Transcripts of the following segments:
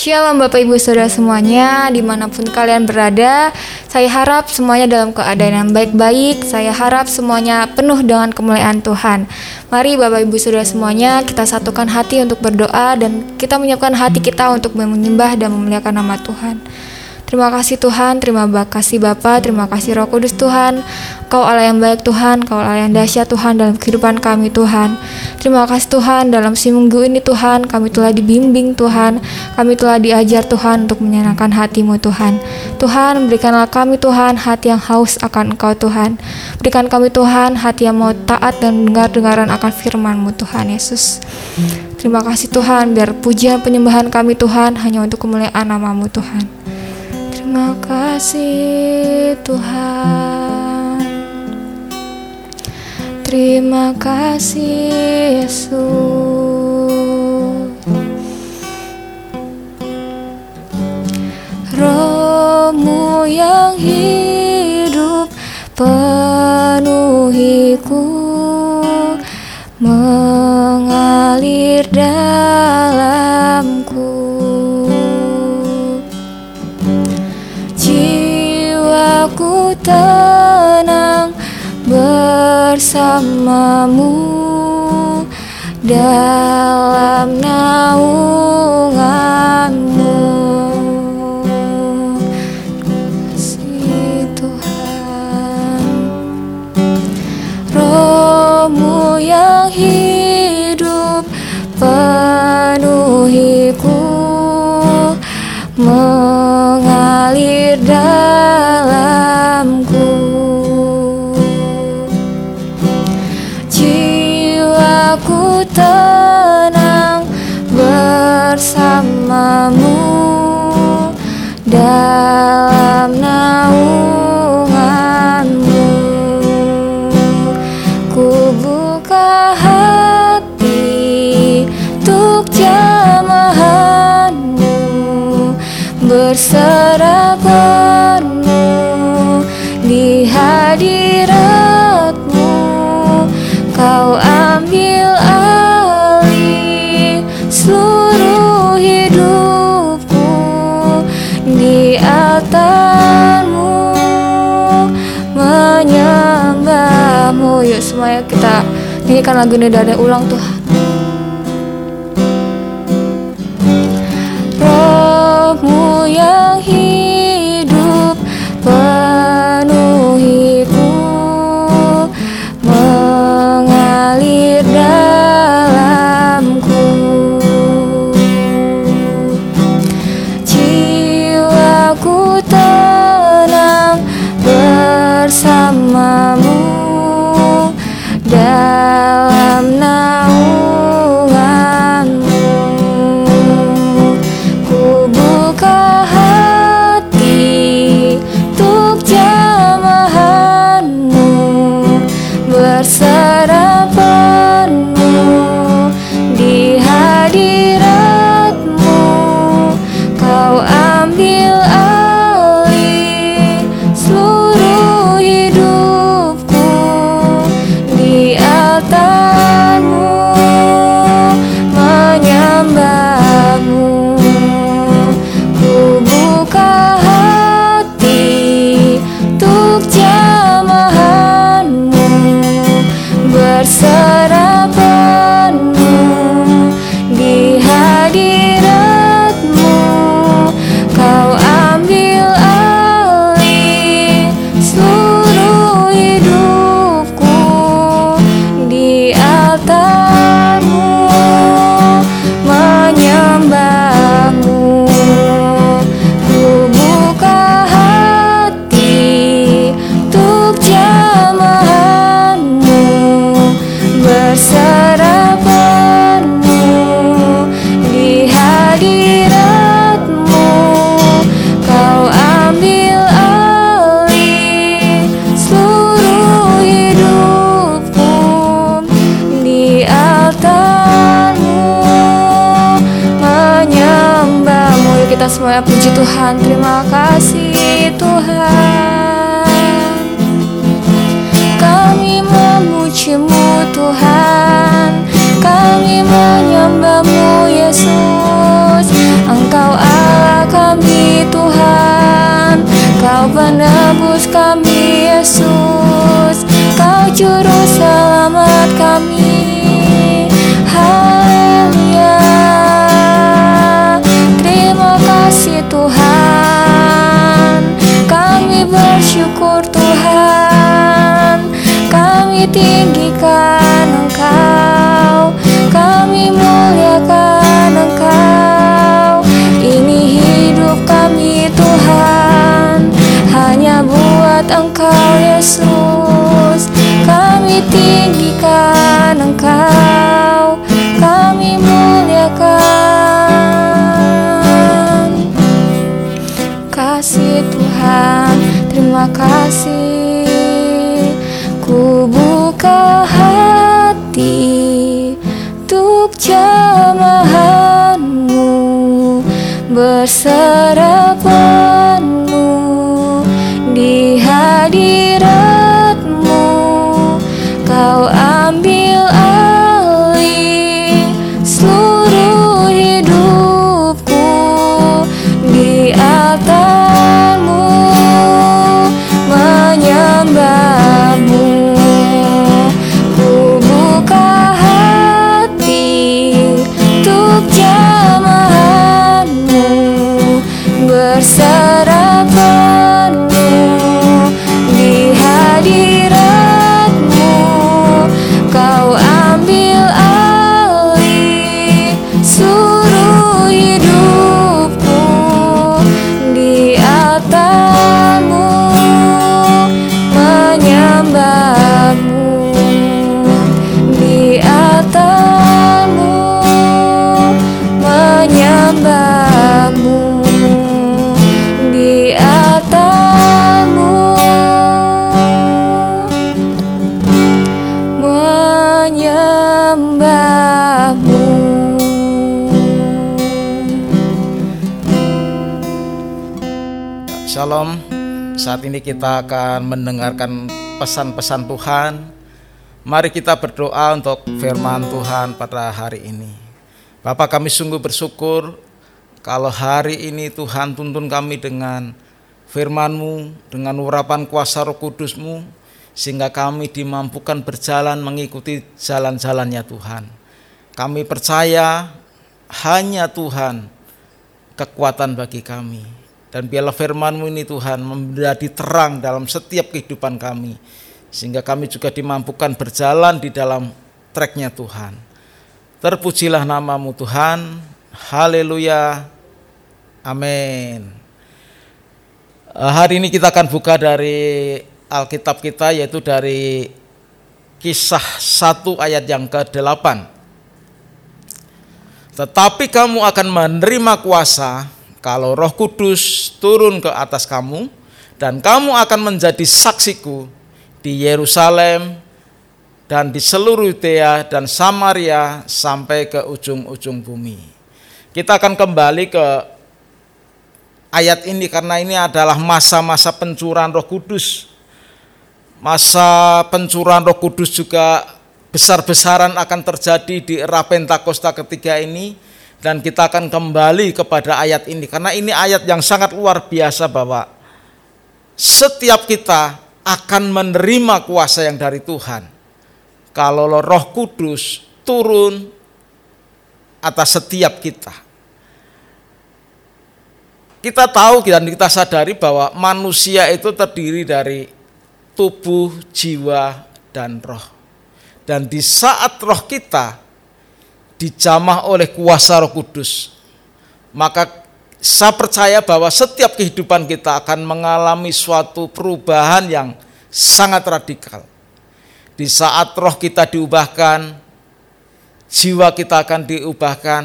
Shalom Bapak Ibu Saudara semuanya di mana pun kalian berada Saya harap semuanya dalam keadaan yang baik-baik Saya harap semuanya penuh dengan kemuliaan Tuhan. Mari Bapak Ibu Saudara semuanya kita satukan hati untuk berdoa Dan kita menyiapkan hati kita untuk menyembah dan memuliakan nama Tuhan Terima kasih Tuhan, terima kasih Bapa, terima kasih Roh Kudus Tuhan. Kau Allah yang baik Tuhan, Kau Allah yang dahsyat Tuhan dalam kehidupan kami Tuhan. Terima kasih Tuhan dalam si minggu ini Tuhan, kami telah dibimbing Tuhan, kami telah diajar Tuhan untuk menyenangkan hatimu Tuhan. Tuhan, berikanlah kami Tuhan hati yang haus akan Engkau Tuhan. Berikan kami Tuhan hati yang mau taat dan dengar-dengaran akan firman-Mu Tuhan Yesus. Terima kasih Tuhan, biar pujian penyembahan kami Tuhan hanya untuk kemuliaan namamu Tuhan. Terima kasih Tuhan. Terima kasih Yesus. Rohmu yang hidup penuhiku Mengalir dalamku tenang bersamamu dalam naunganmu semuanya kita nyanyikan lagu ini dari ulang Tuhan rohmu yang hidup か Semuanya puji Tuhan, terima kasih Tuhan. Kami memujimu Tuhan. Kami menyembahmu Yesus. Engkau Allah kami Tuhan. Kau penebus kami Yesus. Kau juru selamat kami. Haleluya. Tinggikan Engkau. Kami muliakan Engkau. Ini hidup kami Tuhan. Hanya buat Engkau Yesus. Kami tinggikan Engkau. Kami muliakan. Kasih Tuhan. Terima kasih buka hati Untuk jamahanmu. Berserah Penuh Di hadiratmu Shalom. Saat ini kita akan mendengarkan pesan-pesan Tuhan. Mari kita berdoa untuk firman Tuhan pada hari ini. Bapak kami sungguh bersyukur kalau hari ini Tuhan tuntun kami dengan firman-Mu, dengan urapan kuasa roh kudus-Mu, sehingga kami dimampukan berjalan mengikuti jalan-jalannya Tuhan. Kami percaya hanya Tuhan kekuatan bagi kami. Dan biarlah firman-Mu ini Tuhan menjadi terang dalam setiap kehidupan kami. Sehingga kami juga dimampukan berjalan di dalam treknya Tuhan. Terpujilah namamu Tuhan. Haleluya. Amin. Eh, Hari ini kita akan buka dari Alkitab kita yaitu dari kisah 1 ayat yang ke-8. Tetapi kamu akan menerima kuasa kalau Roh Kudus turun ke atas kamu dan kamu akan menjadi saksiku di Yerusalem dan di seluruh Yudea dan Samaria sampai ke ujung-ujung bumi. Kita akan kembali ke ayat ini karena ini adalah masa-masa pencurahan Roh Kudus. Masa pencurahan Roh Kudus juga besar-besaran akan terjadi di era Pentakosta ketiga ini dan kita akan kembali kepada ayat ini karena ini ayat yang sangat luar biasa bahwa setiap kita akan menerima kuasa yang dari Tuhan. Kalau Roh Kudus turun atas setiap kita. Kita tahu dan kita sadari bahwa manusia itu terdiri dari tubuh, jiwa, dan roh. Dan di saat roh kita dijamah oleh kuasa Roh Kudus, maka saya percaya bahwa setiap kehidupan kita akan mengalami suatu perubahan yang sangat radikal. Di saat roh kita diubahkan, jiwa kita akan diubahkan,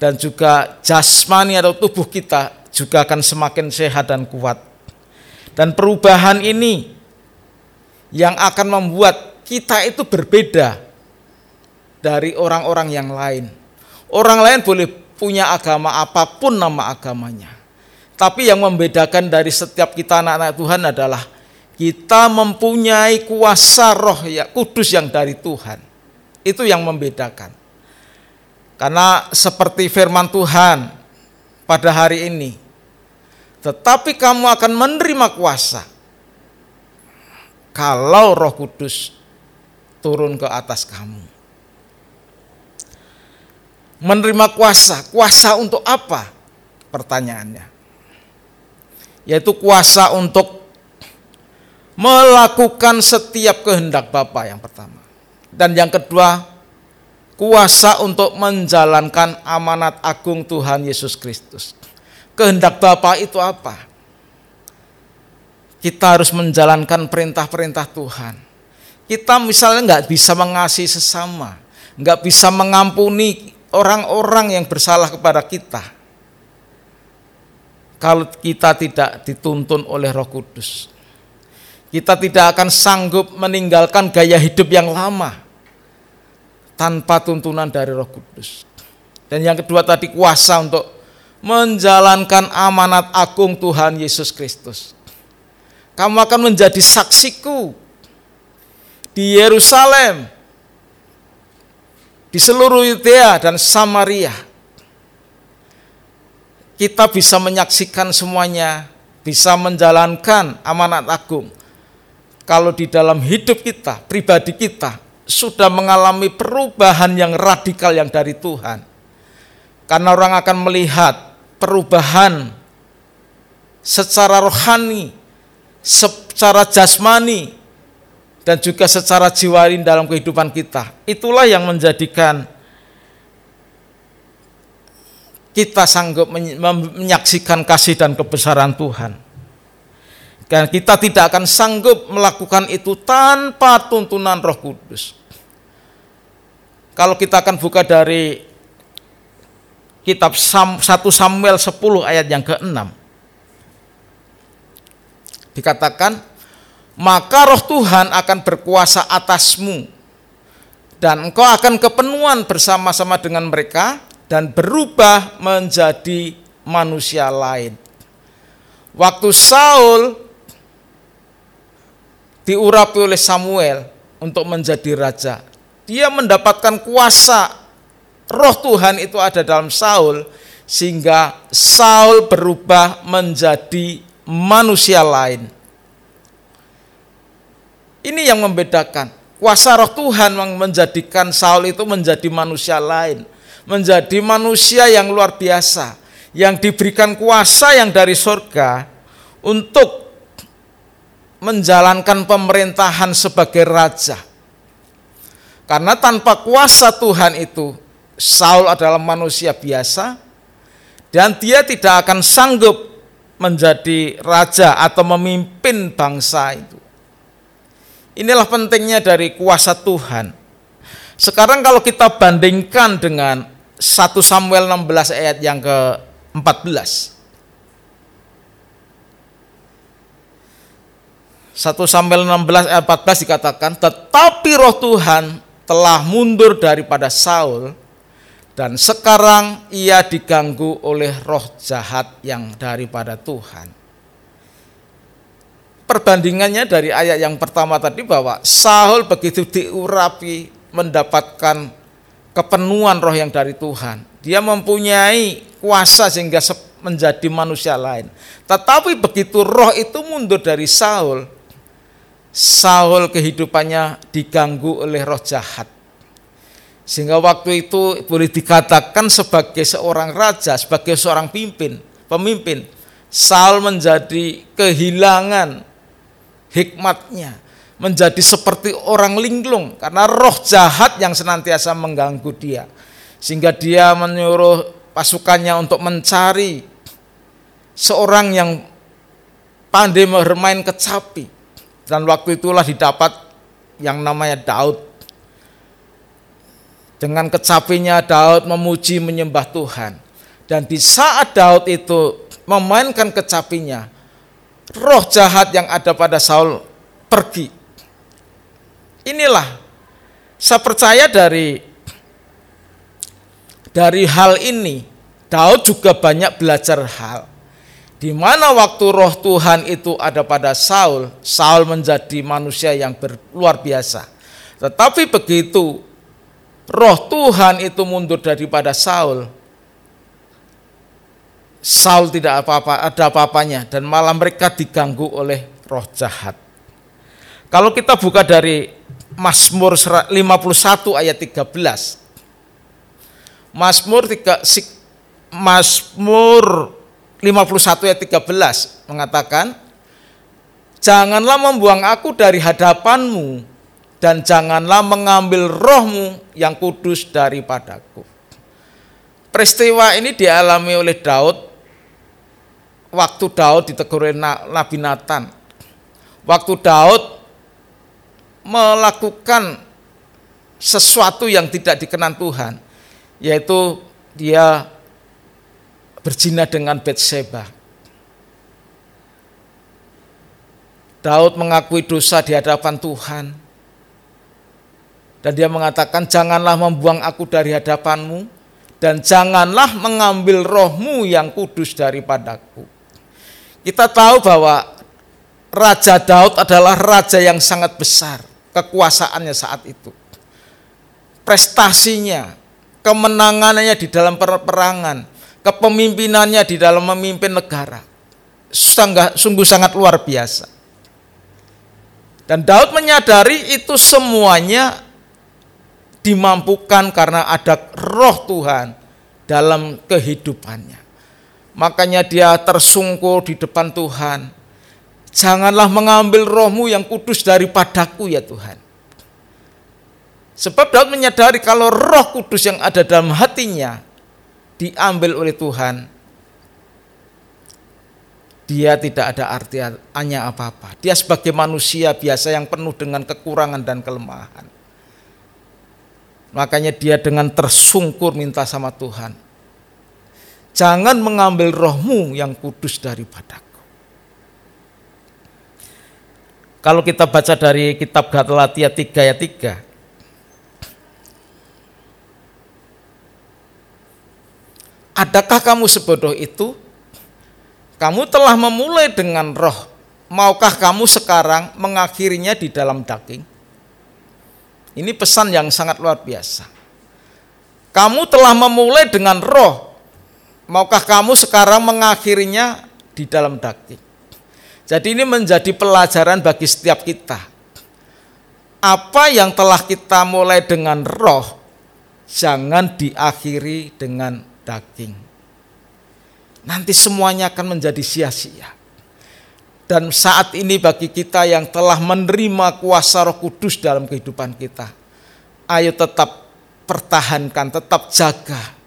dan juga jasmani atau tubuh kita juga akan semakin sehat dan kuat. Dan perubahan ini yang akan membuat kita itu berbeda dari orang-orang yang lain. Orang lain boleh punya agama apa pun nama agamanya. Tapi yang membedakan dari setiap kita anak-anak Tuhan adalah kita mempunyai kuasa roh ya kudus yang dari Tuhan. Itu yang membedakan. Karena seperti firman Tuhan pada hari ini, Tetapi kamu akan menerima kuasa kalau Roh Kudus turun ke atas kamu. Menerima kuasa, kuasa untuk apa? Pertanyaannya. Yaitu kuasa untuk melakukan setiap kehendak Bapa yang pertama. Dan yang kedua, kuasa untuk menjalankan amanat agung Tuhan Yesus Kristus. Kehendak Bapa itu apa? Kita harus menjalankan perintah-perintah Tuhan. Kita misalnya nggak bisa mengasihi sesama, nggak bisa mengampuni orang-orang yang bersalah kepada kita. Kalau kita tidak dituntun oleh Roh Kudus, kita tidak akan sanggup meninggalkan gaya hidup yang lama tanpa tuntunan dari Roh Kudus. Dan yang kedua tadi kuasa untuk menjalankan amanat agung Tuhan Yesus Kristus. Kamu akan menjadi saksiku di Yerusalem, di seluruh Yudea dan Samaria. Kita bisa menyaksikan semuanya, bisa menjalankan amanat agung. Kalau di dalam hidup kita, pribadi kita, sudah mengalami perubahan yang radikal yang dari Tuhan. Karena orang akan melihat perubahan secara rohani, secara jasmani, dan juga secara jiwani dalam kehidupan kita. Itulah yang menjadikan kita sanggup menyaksikan kasih dan kebesaran Tuhan. Dan kita tidak akan sanggup melakukan itu tanpa tuntunan Roh Kudus. Kalau kita akan buka dari kitab 1 Samuel 10 ayat yang ke-6. Dikatakan maka roh Tuhan akan berkuasa atasmu dan engkau akan kepenuhan bersama-sama dengan mereka dan berubah menjadi manusia lain. Waktu Saul diurapi oleh Samuel untuk menjadi raja, dia mendapatkan kuasa roh Tuhan itu ada dalam Saul sehingga Saul berubah menjadi manusia lain. Ini yang membedakan. Kuasa roh Tuhan yang menjadikan Saul itu menjadi manusia lain. Menjadi manusia yang luar biasa. Yang diberikan kuasa yang dari surga untuk menjalankan pemerintahan sebagai raja. Karena tanpa kuasa Tuhan itu, Saul adalah manusia biasa dan dia tidak akan sanggup menjadi raja atau memimpin bangsa itu. Inilah pentingnya dari kuasa Tuhan. Sekarang kalau kita bandingkan dengan 1 Samuel 16 ayat yang ke-14. 1 Samuel 16 ayat 14 dikatakan, tetapi roh Tuhan telah mundur daripada Saul dan sekarang ia diganggu oleh roh jahat yang daripada Tuhan perbandingannya dari ayat yang pertama tadi bahwa Saul begitu diurapi mendapatkan kepenuhan roh yang dari Tuhan. Dia mempunyai kuasa sehingga menjadi manusia lain. Tetapi begitu roh itu mundur dari Saul, Saul kehidupannya diganggu oleh roh jahat. Sehingga waktu itu boleh dikatakan sebagai seorang raja, sebagai seorang pimpin, pemimpin, Saul menjadi kehilangan hikmatnya menjadi seperti orang linglung karena roh jahat yang senantiasa mengganggu dia. Sehingga dia menyuruh pasukannya untuk mencari seorang yang pandai bermain kecapi. Dan waktu itulah didapat yang namanya Daud. Dengan kecapinya Daud memuji menyembah Tuhan. Dan di saat Daud itu memainkan kecapinya roh jahat yang ada pada Saul pergi. Inilah saya percaya dari dari hal ini Daud juga banyak belajar hal. Di mana waktu roh Tuhan itu ada pada Saul, Saul menjadi manusia yang luar biasa. Tetapi begitu roh Tuhan itu mundur daripada Saul, Saul tidak apa-apa ada apa-apanya dan malah mereka diganggu oleh roh jahat. Kalau kita buka dari Mazmur 51 ayat 13. Mazmur 3 Mazmur 51 ayat 13 mengatakan Janganlah membuang aku dari hadapanmu dan janganlah mengambil rohmu yang kudus daripadaku. Peristiwa ini dialami oleh Daud waktu Daud ditegur Nabi Nathan. Waktu Daud melakukan sesuatu yang tidak dikenan Tuhan, yaitu dia berzina dengan Betseba. Daud mengakui dosa di hadapan Tuhan. Dan dia mengatakan, janganlah membuang aku dari hadapanmu, dan janganlah mengambil rohmu yang kudus daripadaku. Kita tahu bahwa Raja Daud adalah raja yang sangat besar kekuasaannya saat itu. Prestasinya, kemenangannya di dalam peperangan, kepemimpinannya di dalam memimpin negara. Sungguh, sungguh sangat luar biasa. Dan Daud menyadari itu semuanya dimampukan karena ada roh Tuhan dalam kehidupannya. Makanya dia tersungkur di depan Tuhan. Janganlah mengambil rohmu yang kudus daripadaku ya Tuhan. Sebab Daud menyadari kalau roh kudus yang ada dalam hatinya diambil oleh Tuhan, dia tidak ada artinya apa-apa. Dia sebagai manusia biasa yang penuh dengan kekurangan dan kelemahan. Makanya dia dengan tersungkur minta sama Tuhan, Jangan mengambil rohmu yang kudus daripadaku. Kalau kita baca dari kitab Galatia 3 ayat 3. Adakah kamu sebodoh itu? Kamu telah memulai dengan roh. Maukah kamu sekarang mengakhirinya di dalam daging? Ini pesan yang sangat luar biasa. Kamu telah memulai dengan roh, Maukah kamu sekarang mengakhirinya di dalam daging? Jadi ini menjadi pelajaran bagi setiap kita. Apa yang telah kita mulai dengan roh, jangan diakhiri dengan daging. Nanti semuanya akan menjadi sia-sia. Dan saat ini bagi kita yang telah menerima kuasa roh kudus dalam kehidupan kita, ayo tetap pertahankan, tetap jaga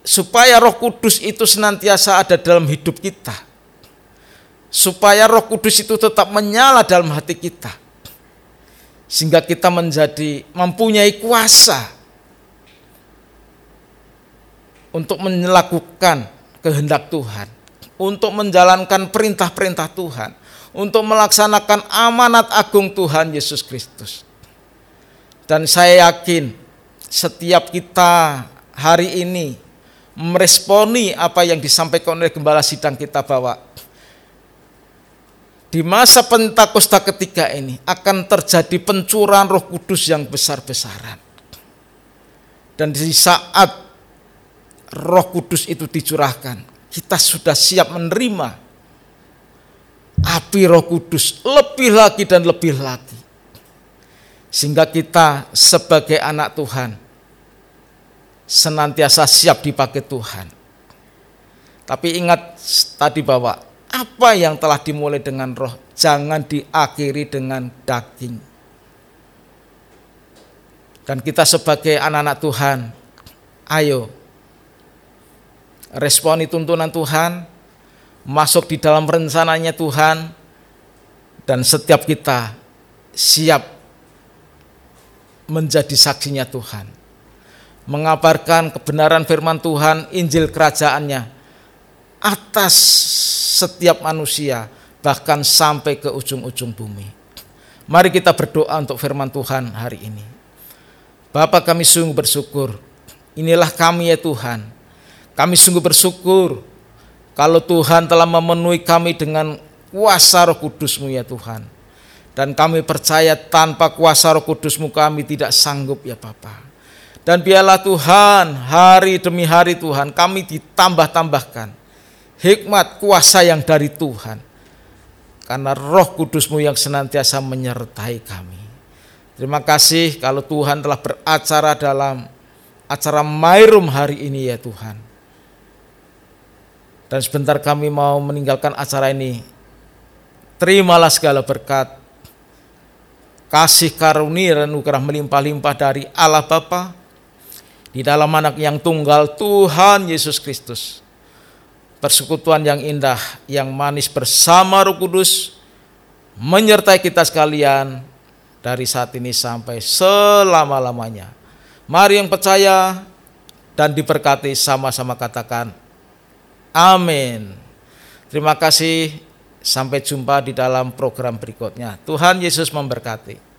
supaya Roh Kudus itu senantiasa ada dalam hidup kita. Supaya Roh Kudus itu tetap menyala dalam hati kita. Sehingga kita menjadi mempunyai kuasa untuk melakukan kehendak Tuhan, untuk menjalankan perintah-perintah Tuhan, untuk melaksanakan amanat agung Tuhan Yesus Kristus. Dan saya yakin setiap kita hari ini meresponi apa yang disampaikan oleh gembala sidang kita bahwa di masa Pentakosta ketiga ini akan terjadi pencurahan Roh Kudus yang besar-besaran. Dan di saat Roh Kudus itu dicurahkan, kita sudah siap menerima api Roh Kudus lebih lagi dan lebih lagi. Sehingga kita sebagai anak Tuhan senantiasa siap dipakai Tuhan. Tapi ingat tadi bahwa apa yang telah dimulai dengan roh jangan diakhiri dengan daging. Dan kita sebagai anak-anak Tuhan, ayo responi tuntunan Tuhan, masuk di dalam rencananya Tuhan, dan setiap kita siap menjadi saksinya Tuhan mengabarkan kebenaran firman Tuhan, Injil kerajaannya atas setiap manusia bahkan sampai ke ujung-ujung bumi. Mari kita berdoa untuk firman Tuhan hari ini. Bapak kami sungguh bersyukur. Inilah kami ya Tuhan. Kami sungguh bersyukur kalau Tuhan telah memenuhi kami dengan kuasa roh kudusmu ya Tuhan. Dan kami percaya tanpa kuasa roh kudusmu kami tidak sanggup ya Bapak. Dan biarlah Tuhan hari demi hari Tuhan kami ditambah-tambahkan hikmat kuasa yang dari Tuhan. Karena roh kudusmu yang senantiasa menyertai kami. Terima kasih kalau Tuhan telah beracara dalam acara Mairum hari ini ya Tuhan. Dan sebentar kami mau meninggalkan acara ini. Terimalah segala berkat, kasih karunia dan anugerah melimpah-limpah dari Allah Bapa di dalam anak yang tunggal Tuhan Yesus Kristus. Persekutuan yang indah, yang manis bersama Roh Kudus menyertai kita sekalian dari saat ini sampai selama-lamanya. Mari yang percaya dan diberkati sama-sama katakan amin. Terima kasih, sampai jumpa di dalam program berikutnya. Tuhan Yesus memberkati.